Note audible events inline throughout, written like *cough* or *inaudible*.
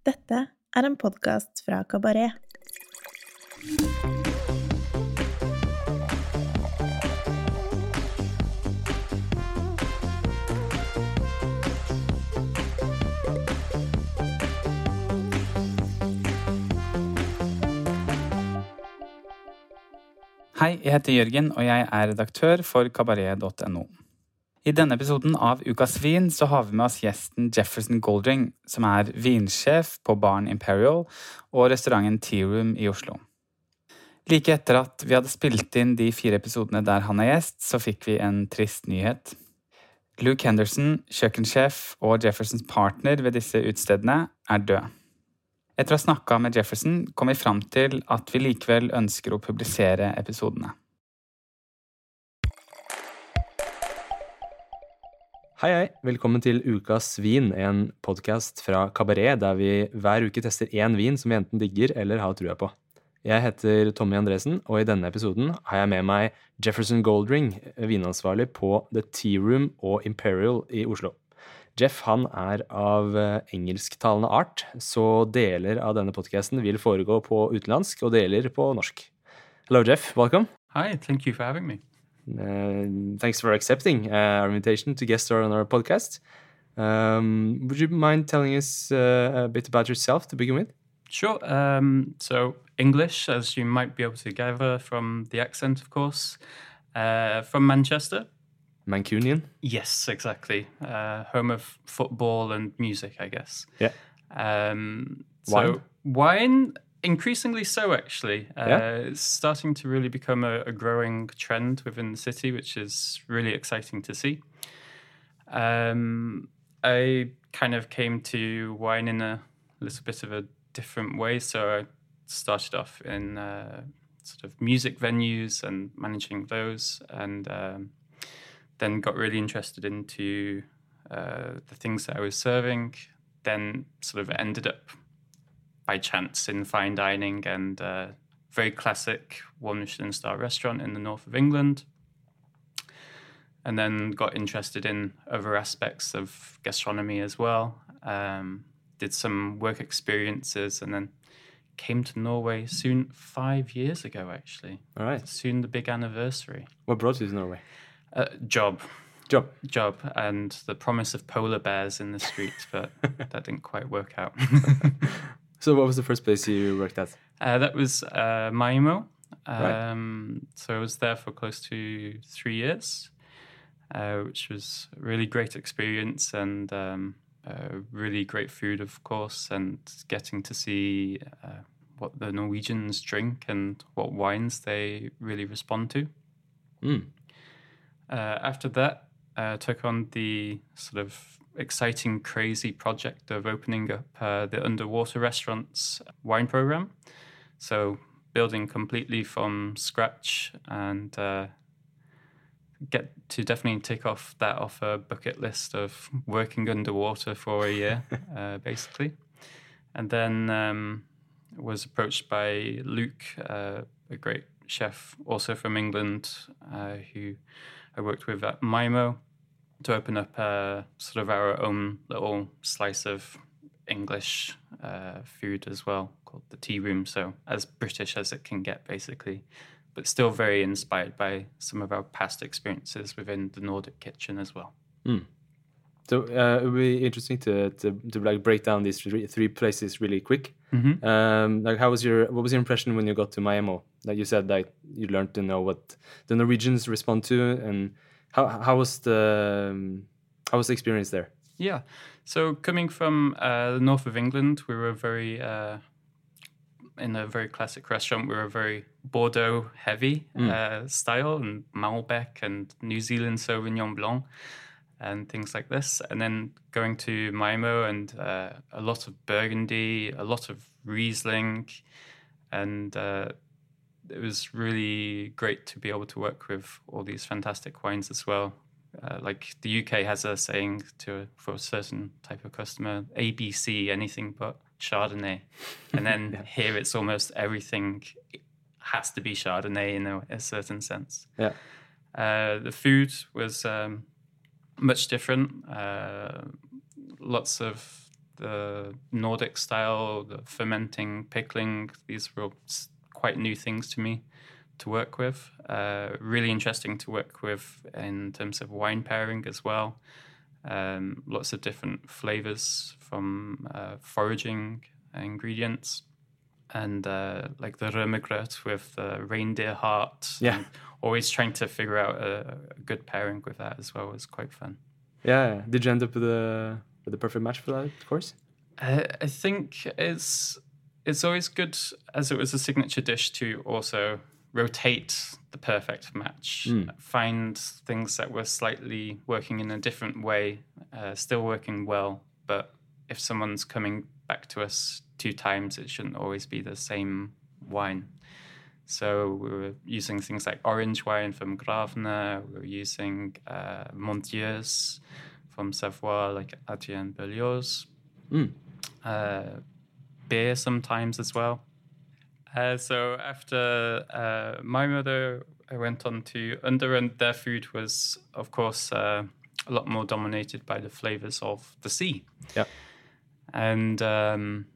Dette er en podkast fra Kabaret. Hei, jeg heter Jørgen, og jeg er redaktør for kabaret.no. I denne episoden av Ukas vin så har vi med oss gjesten Jefferson Goldring, som er vinsjef på Barn Imperial og restauranten Tea Room i Oslo. Like etter at vi hadde spilt inn de fire episodene der han er gjest, så fikk vi en trist nyhet. Luke Henderson, kjøkkensjef og Jeffersons partner ved disse utestedene, er død. Etter å ha snakka med Jefferson kom vi fram til at vi likevel ønsker å publisere episodene. Hei, hei. Velkommen til Ukas vin, en podkast fra Kabaret der vi hver uke tester én vin som vi enten digger eller har trua på. Jeg heter Tommy Andresen, og i denne episoden har jeg med meg Jefferson Goldring, vinansvarlig på The Tea Room og Imperial i Oslo. Jeff han er av engelsktalende art, så deler av denne podkasten vil foregå på utenlandsk og deler på norsk. Hello, Jeff. Welcome. Hi, thank you for having me. Uh, thanks for accepting uh, our invitation to guest star on our podcast. Um, would you mind telling us uh, a bit about yourself to begin with? Sure. Um, so, English, as you might be able to gather from the accent, of course, uh, from Manchester. Mancunian? Yes, exactly. Uh, home of football and music, I guess. Yeah. Um, Wine? So, wine, increasingly so, actually. Uh, Yeah. It's starting to really become a, a growing trend within the city, which is really exciting to see. Um, I kind of came to wine in a little bit of a different way. So I started off in uh, sort of music venues and managing those, and um, then got really interested into uh, the things that I was serving. Then sort of ended up by chance in fine dining and uh, very classic one Michelin star restaurant in the north of England. And then got interested in other aspects of gastronomy as well. Um, did some work experiences and then came to Norway soon, five years ago actually. All right. Soon the big anniversary. What brought you to Norway? Uh, job, Job. job, and the promise of polar bears in the streets, but *laughs* that didn't quite work out. *laughs* So, what was the first place you worked at? Uh, that was uh, Maaemo. Right. Um, So I was there for close to three years, uh, which was a really great experience and um, uh, really great food, of course, and getting to see uh, what the Norwegians drink and what wines they really respond to. Mm. Uh, after that, uh, took on the sort of exciting, crazy project of opening up uh, the underwater restaurants wine program. So building completely from scratch and uh, get to definitely tick off that off a bucket list of working underwater for a year, *laughs* uh, basically. And then um, was approached by Luke, uh, a great chef, also from England, uh, who I worked with at Maaemo, to open up uh, sort of our own little slice of English uh, food as well, called the Tea Room. So as British as it can get, basically, but still very inspired by some of our past experiences within the Nordic kitchen as well. So, uh, it would be interesting to, to, to like break down these three, three places really quick. Mm-hmm. Um, like, how was your what was your impression when you got to Maaemo? Like you said, like you learned to know what the Norwegians respond to, and how how was the um, how was the experience there? Yeah. So coming from uh, the north of England, we were very uh, in a very classic restaurant. We were very Bordeaux heavy uh, style and Malbec and New Zealand Sauvignon Blanc and things like this. And then going to Maaemo and uh, a lot of Burgundy, a lot of Riesling, and uh, it was really great to be able to work with all these fantastic wines as well. Uh, like the UK has a saying to for a certain type of customer, ABC, anything but Chardonnay, *laughs* and then here it's almost everything has to be Chardonnay in a, a certain sense. Yeah. Uh, the food was um, much different. Uh, lots of the Nordic style, the fermenting, pickling. These were all quite new things to me to work with. Uh, really interesting to work with in terms of wine pairing as well. Um, lots of different flavors from uh, foraging ingredients and uh, like the rømmegrøt with the reindeer heart. Yeah. Always trying to figure out a, a, good pairing with that as well was quite fun. Yeah. Did you end up with a with the perfect match for that of course? Uh, I think it's it's always good as it was a signature dish to also rotate the perfect match, mm. find things that were slightly working in a different way, uh, still working well, but if someone's coming back to us two times, it shouldn't always be the same wine. So we were using things like orange wine from Gravner, we were using uh, from Savoie, like Adrien Berlioz. Mm. Uh, beer sometimes as well. Uh, so after uh, Maaemo, I went on to Under, and their food was, of course, uh, a lot more dominated by the flavors of the sea. Yeah, and um,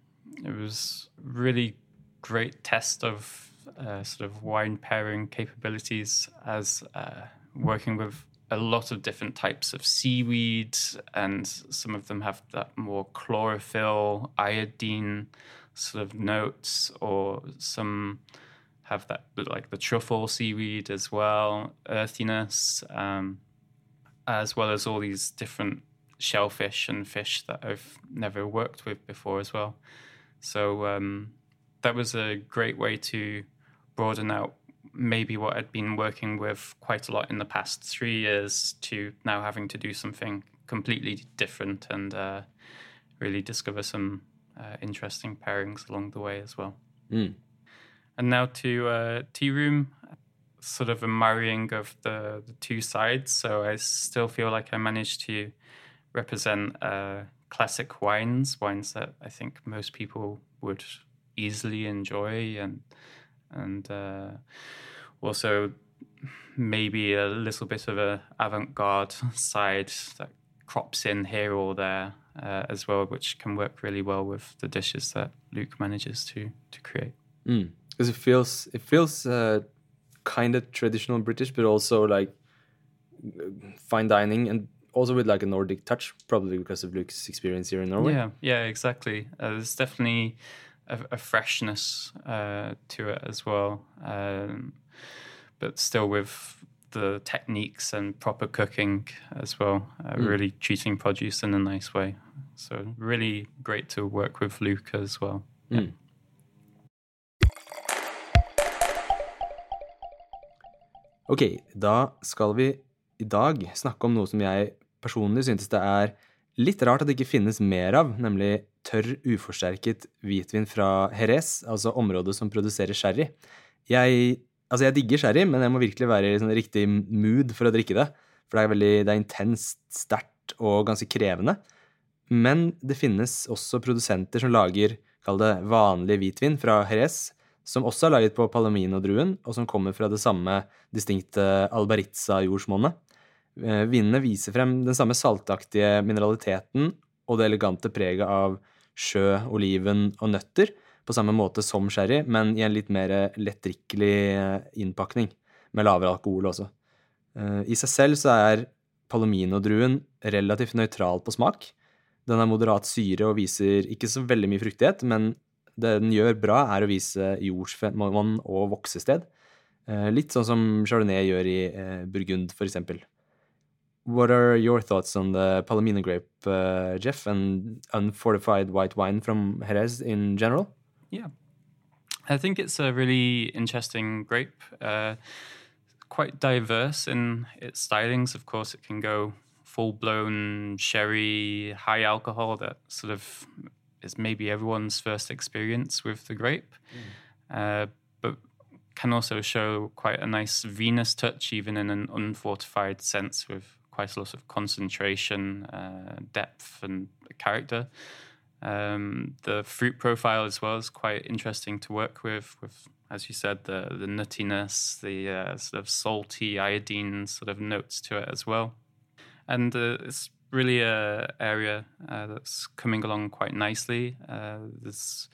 it was really great test of uh, sort of wine pairing capabilities as uh, working with a lot of different types of seaweed, and some of them have that more chlorophyll, iodine sort of notes, or some have that like the truffle seaweed as well, earthiness, um, as well as all these different shellfish and fish that I've never worked with before as well. So um, that was a great way to broaden out maybe what I'd been working with quite a lot in the past three years to now having to do something completely different and uh, really discover some uh, interesting pairings along the way as well. Mm. And now to uh, Tea Room, sort of a marrying of the, the two sides. So I still feel like I managed to represent uh, classic wines, wines that I think most people would easily enjoy and and uh, also maybe a little bit of a avant-garde side that crops in here or there uh, as well, which can work really well with the dishes that Luke manages to to create. Because mm. it feels it feels uh, kind of traditional British, but also like fine dining and also with like a Nordic touch, probably because of Luke's experience here in Norway. Yeah, yeah, exactly. Uh, there's definitely a, a freshness uh, to it as well, um, but still with the techniques and proper cooking as well. Uh, mm. Really treating produce in a nice way. So really great to work with Luke as well. Mm. Yeah. Ok, da skal vi i dag snakke om noe som jeg personlig syntes det er litt rart at det ikke finnes mer av, nemlig tørr, uforsterket hvitvin fra Jerez, altså området som produserer sherry. Jeg, altså jeg digger sherry, men jeg må virkelig være i sånn riktig mood for å drikke det. For det er veldig, det er intenst, sterkt og ganske krevende. Men det finnes også produsenter som lager, kall det vanlig hvitvin fra Jerez, som også er laget på palomino-druen, og som kommer fra det samme distinkte albaritza-jordsmonnet. Eh, vinene viser frem den samme saltaktige mineraliteten og det elegante preget av sjø, oliven og nøtter, på samme måte som sherry, men i en litt mer lettdrikkelig eh, innpakning, med lavere alkohol også. Eh, I seg selv så er palomino-druen relativt nøytral på smak. Den har moderat syre og viser ikke så veldig mye fruktighet, men det den gjør bra, er å vise jordsmonn og voksested. Litt sånn som chardonnay gjør i Burgund, for eksempel. What are your thoughts on the Palomino grape, uh, Jeff, and unfortified white wine from Jerez in general? Yeah, I think it's a really interesting grape. Uh, quite diverse in its stylings. Of course, it can go full blown sherry, high alcohol that sort of is maybe everyone's first experience with the grape. Mm. Uh, but can also show quite a nice vinous touch, even in an unfortified sense, with quite a lot of concentration, uh, depth, and character. Um, the fruit profile as well is quite interesting to work with. With as you said, the the nuttiness, the uh, sort of salty iodine sort of notes to it as well, and uh, it's really a area uh, that's coming along quite nicely. Uh, there's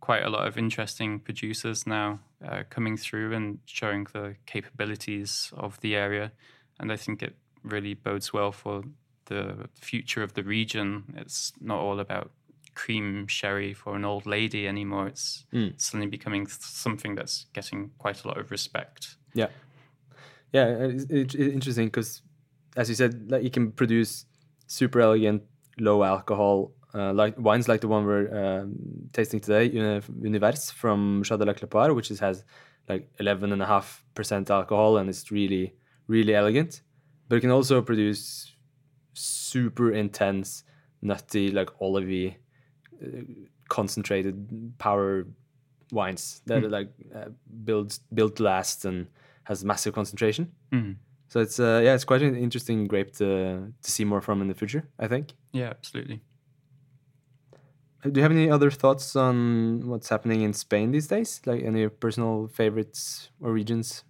quite a lot of interesting producers now uh, coming through and showing the capabilities of the area, and I think it really bodes well for the future of the region. It's not all about cream sherry for an old lady anymore. It's Mm. suddenly becoming something that's getting quite a lot of respect. Yeah, yeah, it's, it's interesting because, as you said, like you can produce super elegant, low alcohol, uh, like wines like the one we're um, tasting today, Univers from Muchada-Léclapart, which is, has like eleven and a half percent alcohol, and it's really, really elegant. But it can also produce super intense, nutty, like olivey, uh, concentrated power wines that are like uh, built built last and has massive concentration. Mm. So it's uh, yeah, it's quite an interesting grape to to see more from in the future. I think. Yeah, absolutely. Uh, Do you have any other thoughts on what's happening in Spain these days? Like any personal favorites or regions?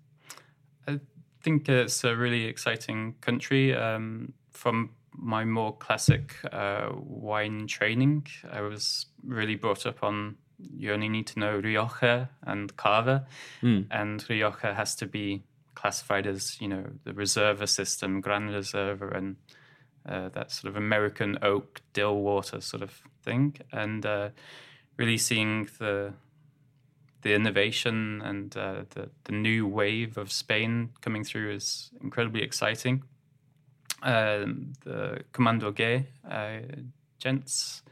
I think it's a really exciting country. Um, from my more classic uh, wine training, I was really brought up on you only need to know Rioja and Cava, Mm. and Rioja has to be classified as you know the Reserva system, Gran Reserva, and uh, that sort of American oak dill water sort of thing, and uh, really seeing the the innovation and uh, the the new wave of Spain coming through is incredibly exciting. Um, the Comando G uh, gents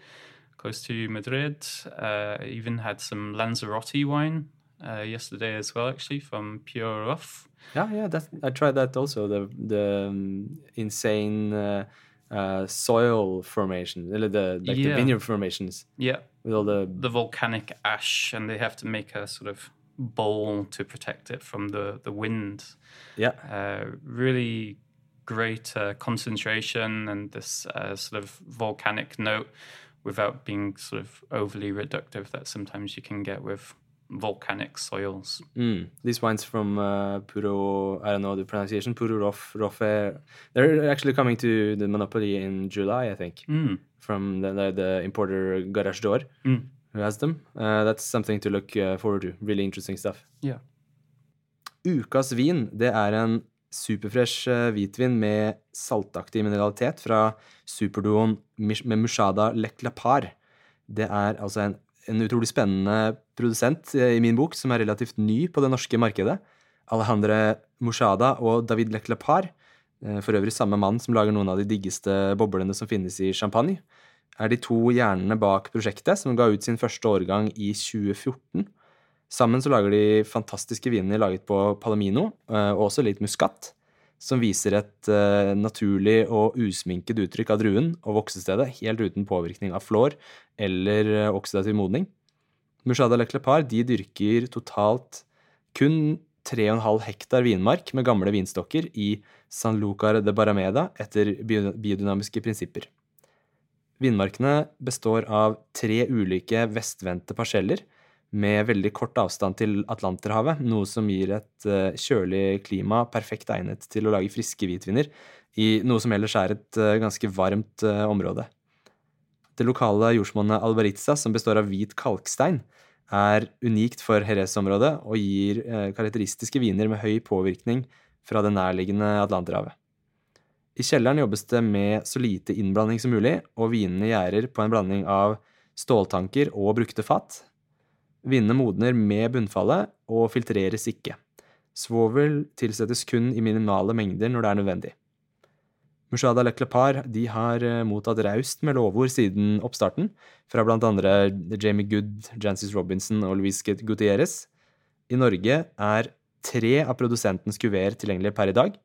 close to Madrid uh, even had some Lanzarote wine uh, yesterday as well, actually from Puro Rofe. Yeah, yeah, that I tried that also. The the um, insane uh, soil formation, the like the vineyard formations. Yeah, with all the the volcanic ash, and they have to make a sort of bowl to protect it from the the wind. yeah. Uh, really great uh, concentration and this uh, sort of volcanic note without being sort of overly reductive that sometimes you can get with volcanic soils. Mm. These wines from uh, Puro, I don't know the pronunciation, Puro Rof, Rofe, they're actually coming to the Monopoly in July, I think, Mm. from the, the, the importer Garage d'Or, Mm. who has them. Uh, that's something to look uh, forward to. Really interesting stuff. Yeah. Ukas vin, det er en superfresh eh, hvitvin med saltaktig mineralitet fra superduoen med Mushada Le Clapar. Det er altså en, en utrolig spennende produsent eh, i min bok, som er relativt ny på det norske markedet. Alejandre Mushada og David Leclapar, eh, for øvrig samme mann som lager noen av de diggeste boblene som finnes i champagne, er de to hjernene bak prosjektet, som ga ut sin første årgang i 2014. Sammen så lager de fantastiske viner laget på palomino, eh, og også litt muskat, som viser et naturlig og usminket uttrykk av druen og voksestedet, helt uten påvirkning av flår eller oksidativ modning. Mushada Le de dyrker totalt kun 3,5 hektar vinmark med gamle vinstokker i San Lucar de Barameda etter biodynamiske prinsipper. Vinmarkene består av tre ulike vestvendte parseller med veldig kort avstand til Atlanterhavet, noe som gir et eh, kjølig klima perfekt egnet til å lage friske hvitviner i noe som ellers er et eh, ganske varmt eh, område. Det lokale jordsmonnet Albaritza, som består av hvit kalkstein, er unikt for Jerez-området og gir eh, karakteristiske viner med høy påvirkning fra det nærliggende Atlanterhavet. I kjelleren jobbes det med så lite innblanding som mulig, og vinene gjærer på en blanding av ståltanker og brukte fat. Vinene modner med bunnfallet og filtreres ikke. Svovel tilsettes kun i minimale mengder når det er nødvendig. Mushada Le Clepar de har eh, mottatt raust med lovord siden oppstarten, fra andre Jamie Good, Jancis Robinson og Luis Gutierrez. I Norge er tre av produsentens kuveer tilgjengelige per i dag.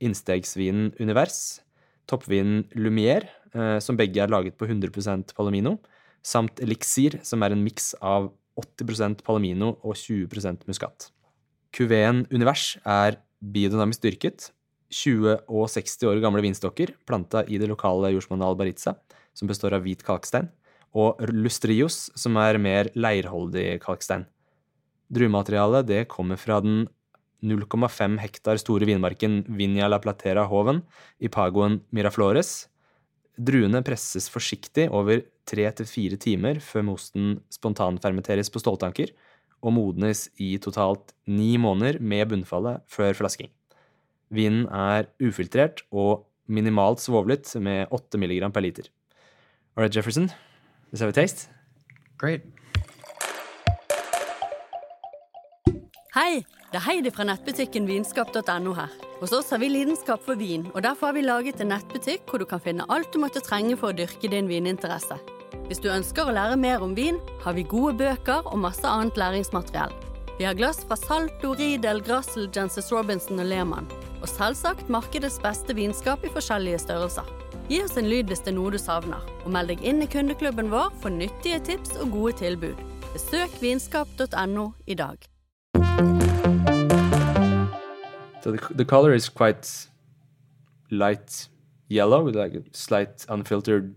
Innstegsvinen Univers, toppvinen Lumière, eh, som begge er laget på 100% palomino, samt Elixir, som er en miks av 80% palomino og 20% muskat. Kuveen Univers er biodynamisk dyrket, 20 og 60 år gamle vinstokker planta i det lokale jordsmonnet Albaritza, som består av hvit kalkstein, og Lustrios, som er mer leirholdig kalkstein. Druematerialet det kommer fra den 0,5 hektar store vinmarken Vinia la Platera Hoven i Pagoen Miraflores, Druene presses forsiktig over tre til fire timer før mosten spontanfermenteres på ståltanker og modnes i totalt ni måneder med bunnfallet før flasking. Vinen er ufiltrert og minimalt svovlet med 8 mg per liter. All right, Jefferson, let's have a taste. Great. Hei, det er Heidi fra nettbutikken vinskap.no her. Hos oss har vi lidenskap for vin, og derfor har vi laget en nettbutikk hvor du kan finne alt du måtte trenge for å dyrke din vininteresse. Hvis du ønsker å lære mer om vin, har vi gode bøker og masse annet læringsmateriell. Vi har glass fra Salto, Riedel, Grassel, Jenses Robinson og Lehmann. Og selvsagt markedets beste vinskap i forskjellige størrelser. Gi oss en lyd hvis det er noe du savner, og meld deg inn i kundeklubben vår for nyttige tips og gode tilbud. Besøk vinskap.no i dag. So the, the color is quite light yellow with like a slight unfiltered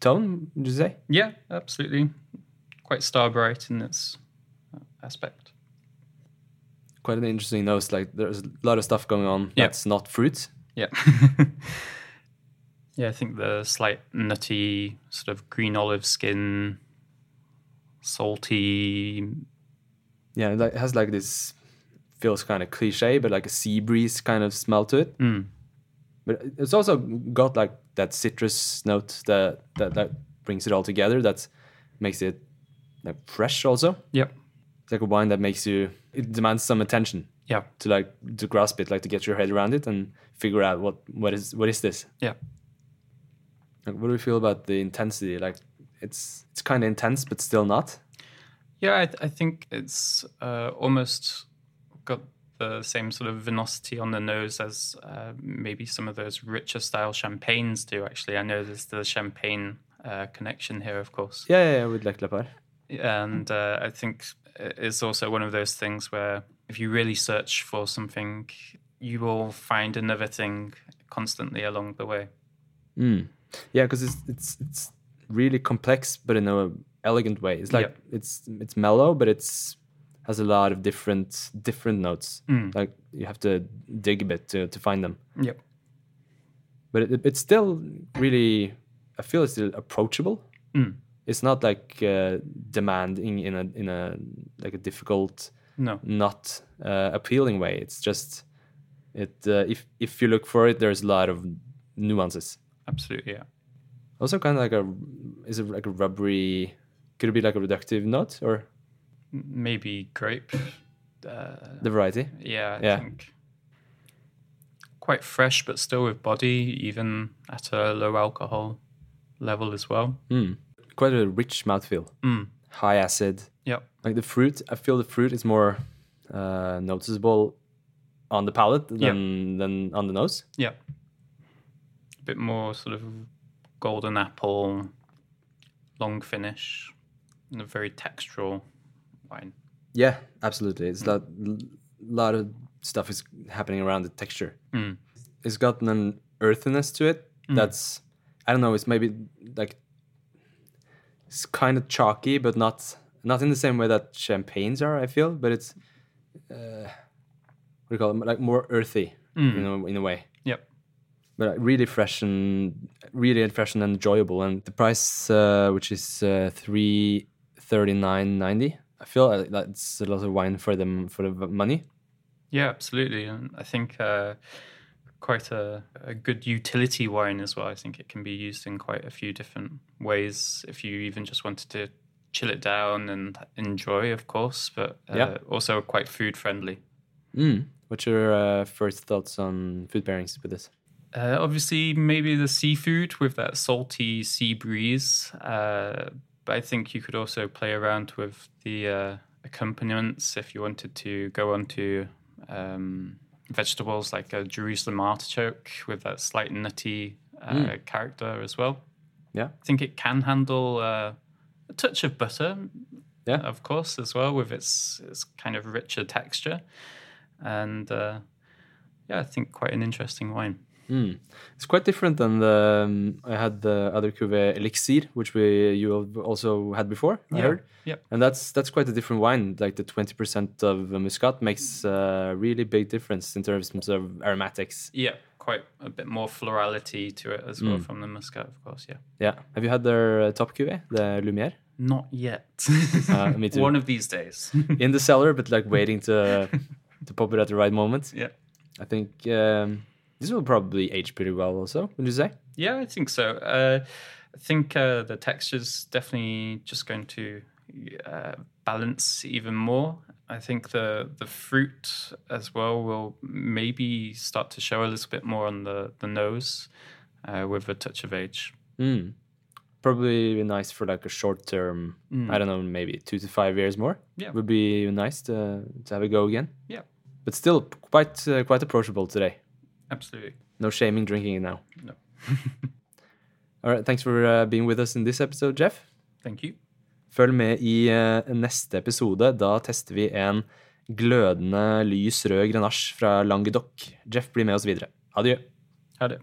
tone, would you say? Yeah, absolutely. Quite star bright in its uh, aspect. Quite an interesting nose. Like there's a lot of stuff going on Yeah. that's not fruit. Yeah. *laughs* yeah, I think the slight nutty, sort of green olive skin, salty. Yeah, it has like this feels kind of cliche, but like a sea breeze kind of smell to it. Mm. But it's also got like that citrus note that that, that brings it all together. That makes it like fresh. Also, Yep. It's like a wine that makes you. It demands some attention Yeah. to like to grasp it, like to get your head around it and figure out what what is what is this. Yeah. Like, what do we feel about the intensity? Like it's it's kind of intense, but still not. Yeah, I, th- I think it's uh, almost got the same sort of vinosity on the nose as uh, maybe some of those richer style champagnes do. Actually, I know there's the champagne uh, connection here, of course, Yeah, yeah, yeah with Léclapart. and uh, I think it's also one of those things where if you really search for something, you will find another thing constantly along the way. Mm. Yeah, because it's it's it's really complex, but in a elegant way. It's like Yep. it's it's mellow, but it's has a lot of different different notes. Mm. Like you have to dig a bit to to find them. Yep. But it, it's still really, I feel it's still approachable. Mm. It's not like uh, demanding in a in a like a difficult, No. not uh, appealing way. It's just it. Uh, if if you look for it, there's a lot of nuances. Absolutely. Yeah. Also, kind of like a is it like a rubbery? Could it be like a reductive note or Maybe grape. Uh, the variety? Yeah, I Yeah. think quite fresh, but still with body, even at a low alcohol level as well. Mm. Quite a rich mouthfeel, Mm. high acid. Yeah. Like the fruit, I feel the fruit is more uh, noticeable on the palate than than on the nose. Yeah. A bit more sort of golden apple, long finish, and a very textural wine. Yeah, absolutely. It's a lot, lot of stuff is happening around the texture. Mm. It's gotten an earthiness to it. That's I don't know. It's maybe like it's kind of chalky, but not not in the same way that champagnes are. I feel, but it's uh, what do you call it? Like more earthy, you know, in a way. Yep. But uh, really fresh and really fresh and enjoyable. And the price, uh, which is uh, three thirty nine ninety, I feel like that's a lot of wine for them for the money. Yeah, absolutely. And I think uh, quite a, a good utility wine as well. I think it can be used in quite a few different ways if you even just wanted to chill it down and enjoy, of course, but uh, Yeah. also quite food friendly. Mm. What's your uh, first thoughts on food pairings with this? Uh, obviously, maybe the seafood with that salty sea breeze. Uh, but I think you could also play around with the uh, accompaniments if you wanted to go on to um, vegetables like a Jerusalem artichoke with that slight nutty uh, character as well. Yeah. I think it can handle uh, a touch of butter, Yeah. of course, as well with its, its kind of richer texture. And uh, yeah, I think quite an interesting wine. Mm. It's quite different than the um, I had the other cuvee Elixir, which we you also had before. I Yeah. heard, Yep. and that's that's quite a different wine. Like the twenty percent of Muscat makes a really big difference in terms of aromatics. Yeah, quite a bit more florality to it as well Mm. from the Muscat, of course. Yeah. Yeah. Have you had their uh, top cuvée, the Lumière? Not yet. *laughs* Uh, me *laughs* too. One of these days. In the cellar, but like *laughs* waiting to to pop it at the right moment. yeah. I think um, this will probably age pretty well also, would you say? Yeah, I think so. Uh, I think uh, the texture's definitely just going to uh, balance even more. I think the the fruit as well will maybe start to show a little bit more on the the nose uh, with a touch of age. Mm. Probably be nice for like a short term, I don't know, maybe two to five years more. Yeah. Would be nice to, to have a go again. Yeah, But still quite uh, quite approachable today. Absolutely. No shaming drinking it now. No. *laughs* All right, thanks for uh, being with us in this episode, Jeff. Thank you. Følg med i uh, neste episode. Da tester vi en glødende lys rød grenasje fra Languedoc. Jeff blir med oss videre. Adjø. Ha det.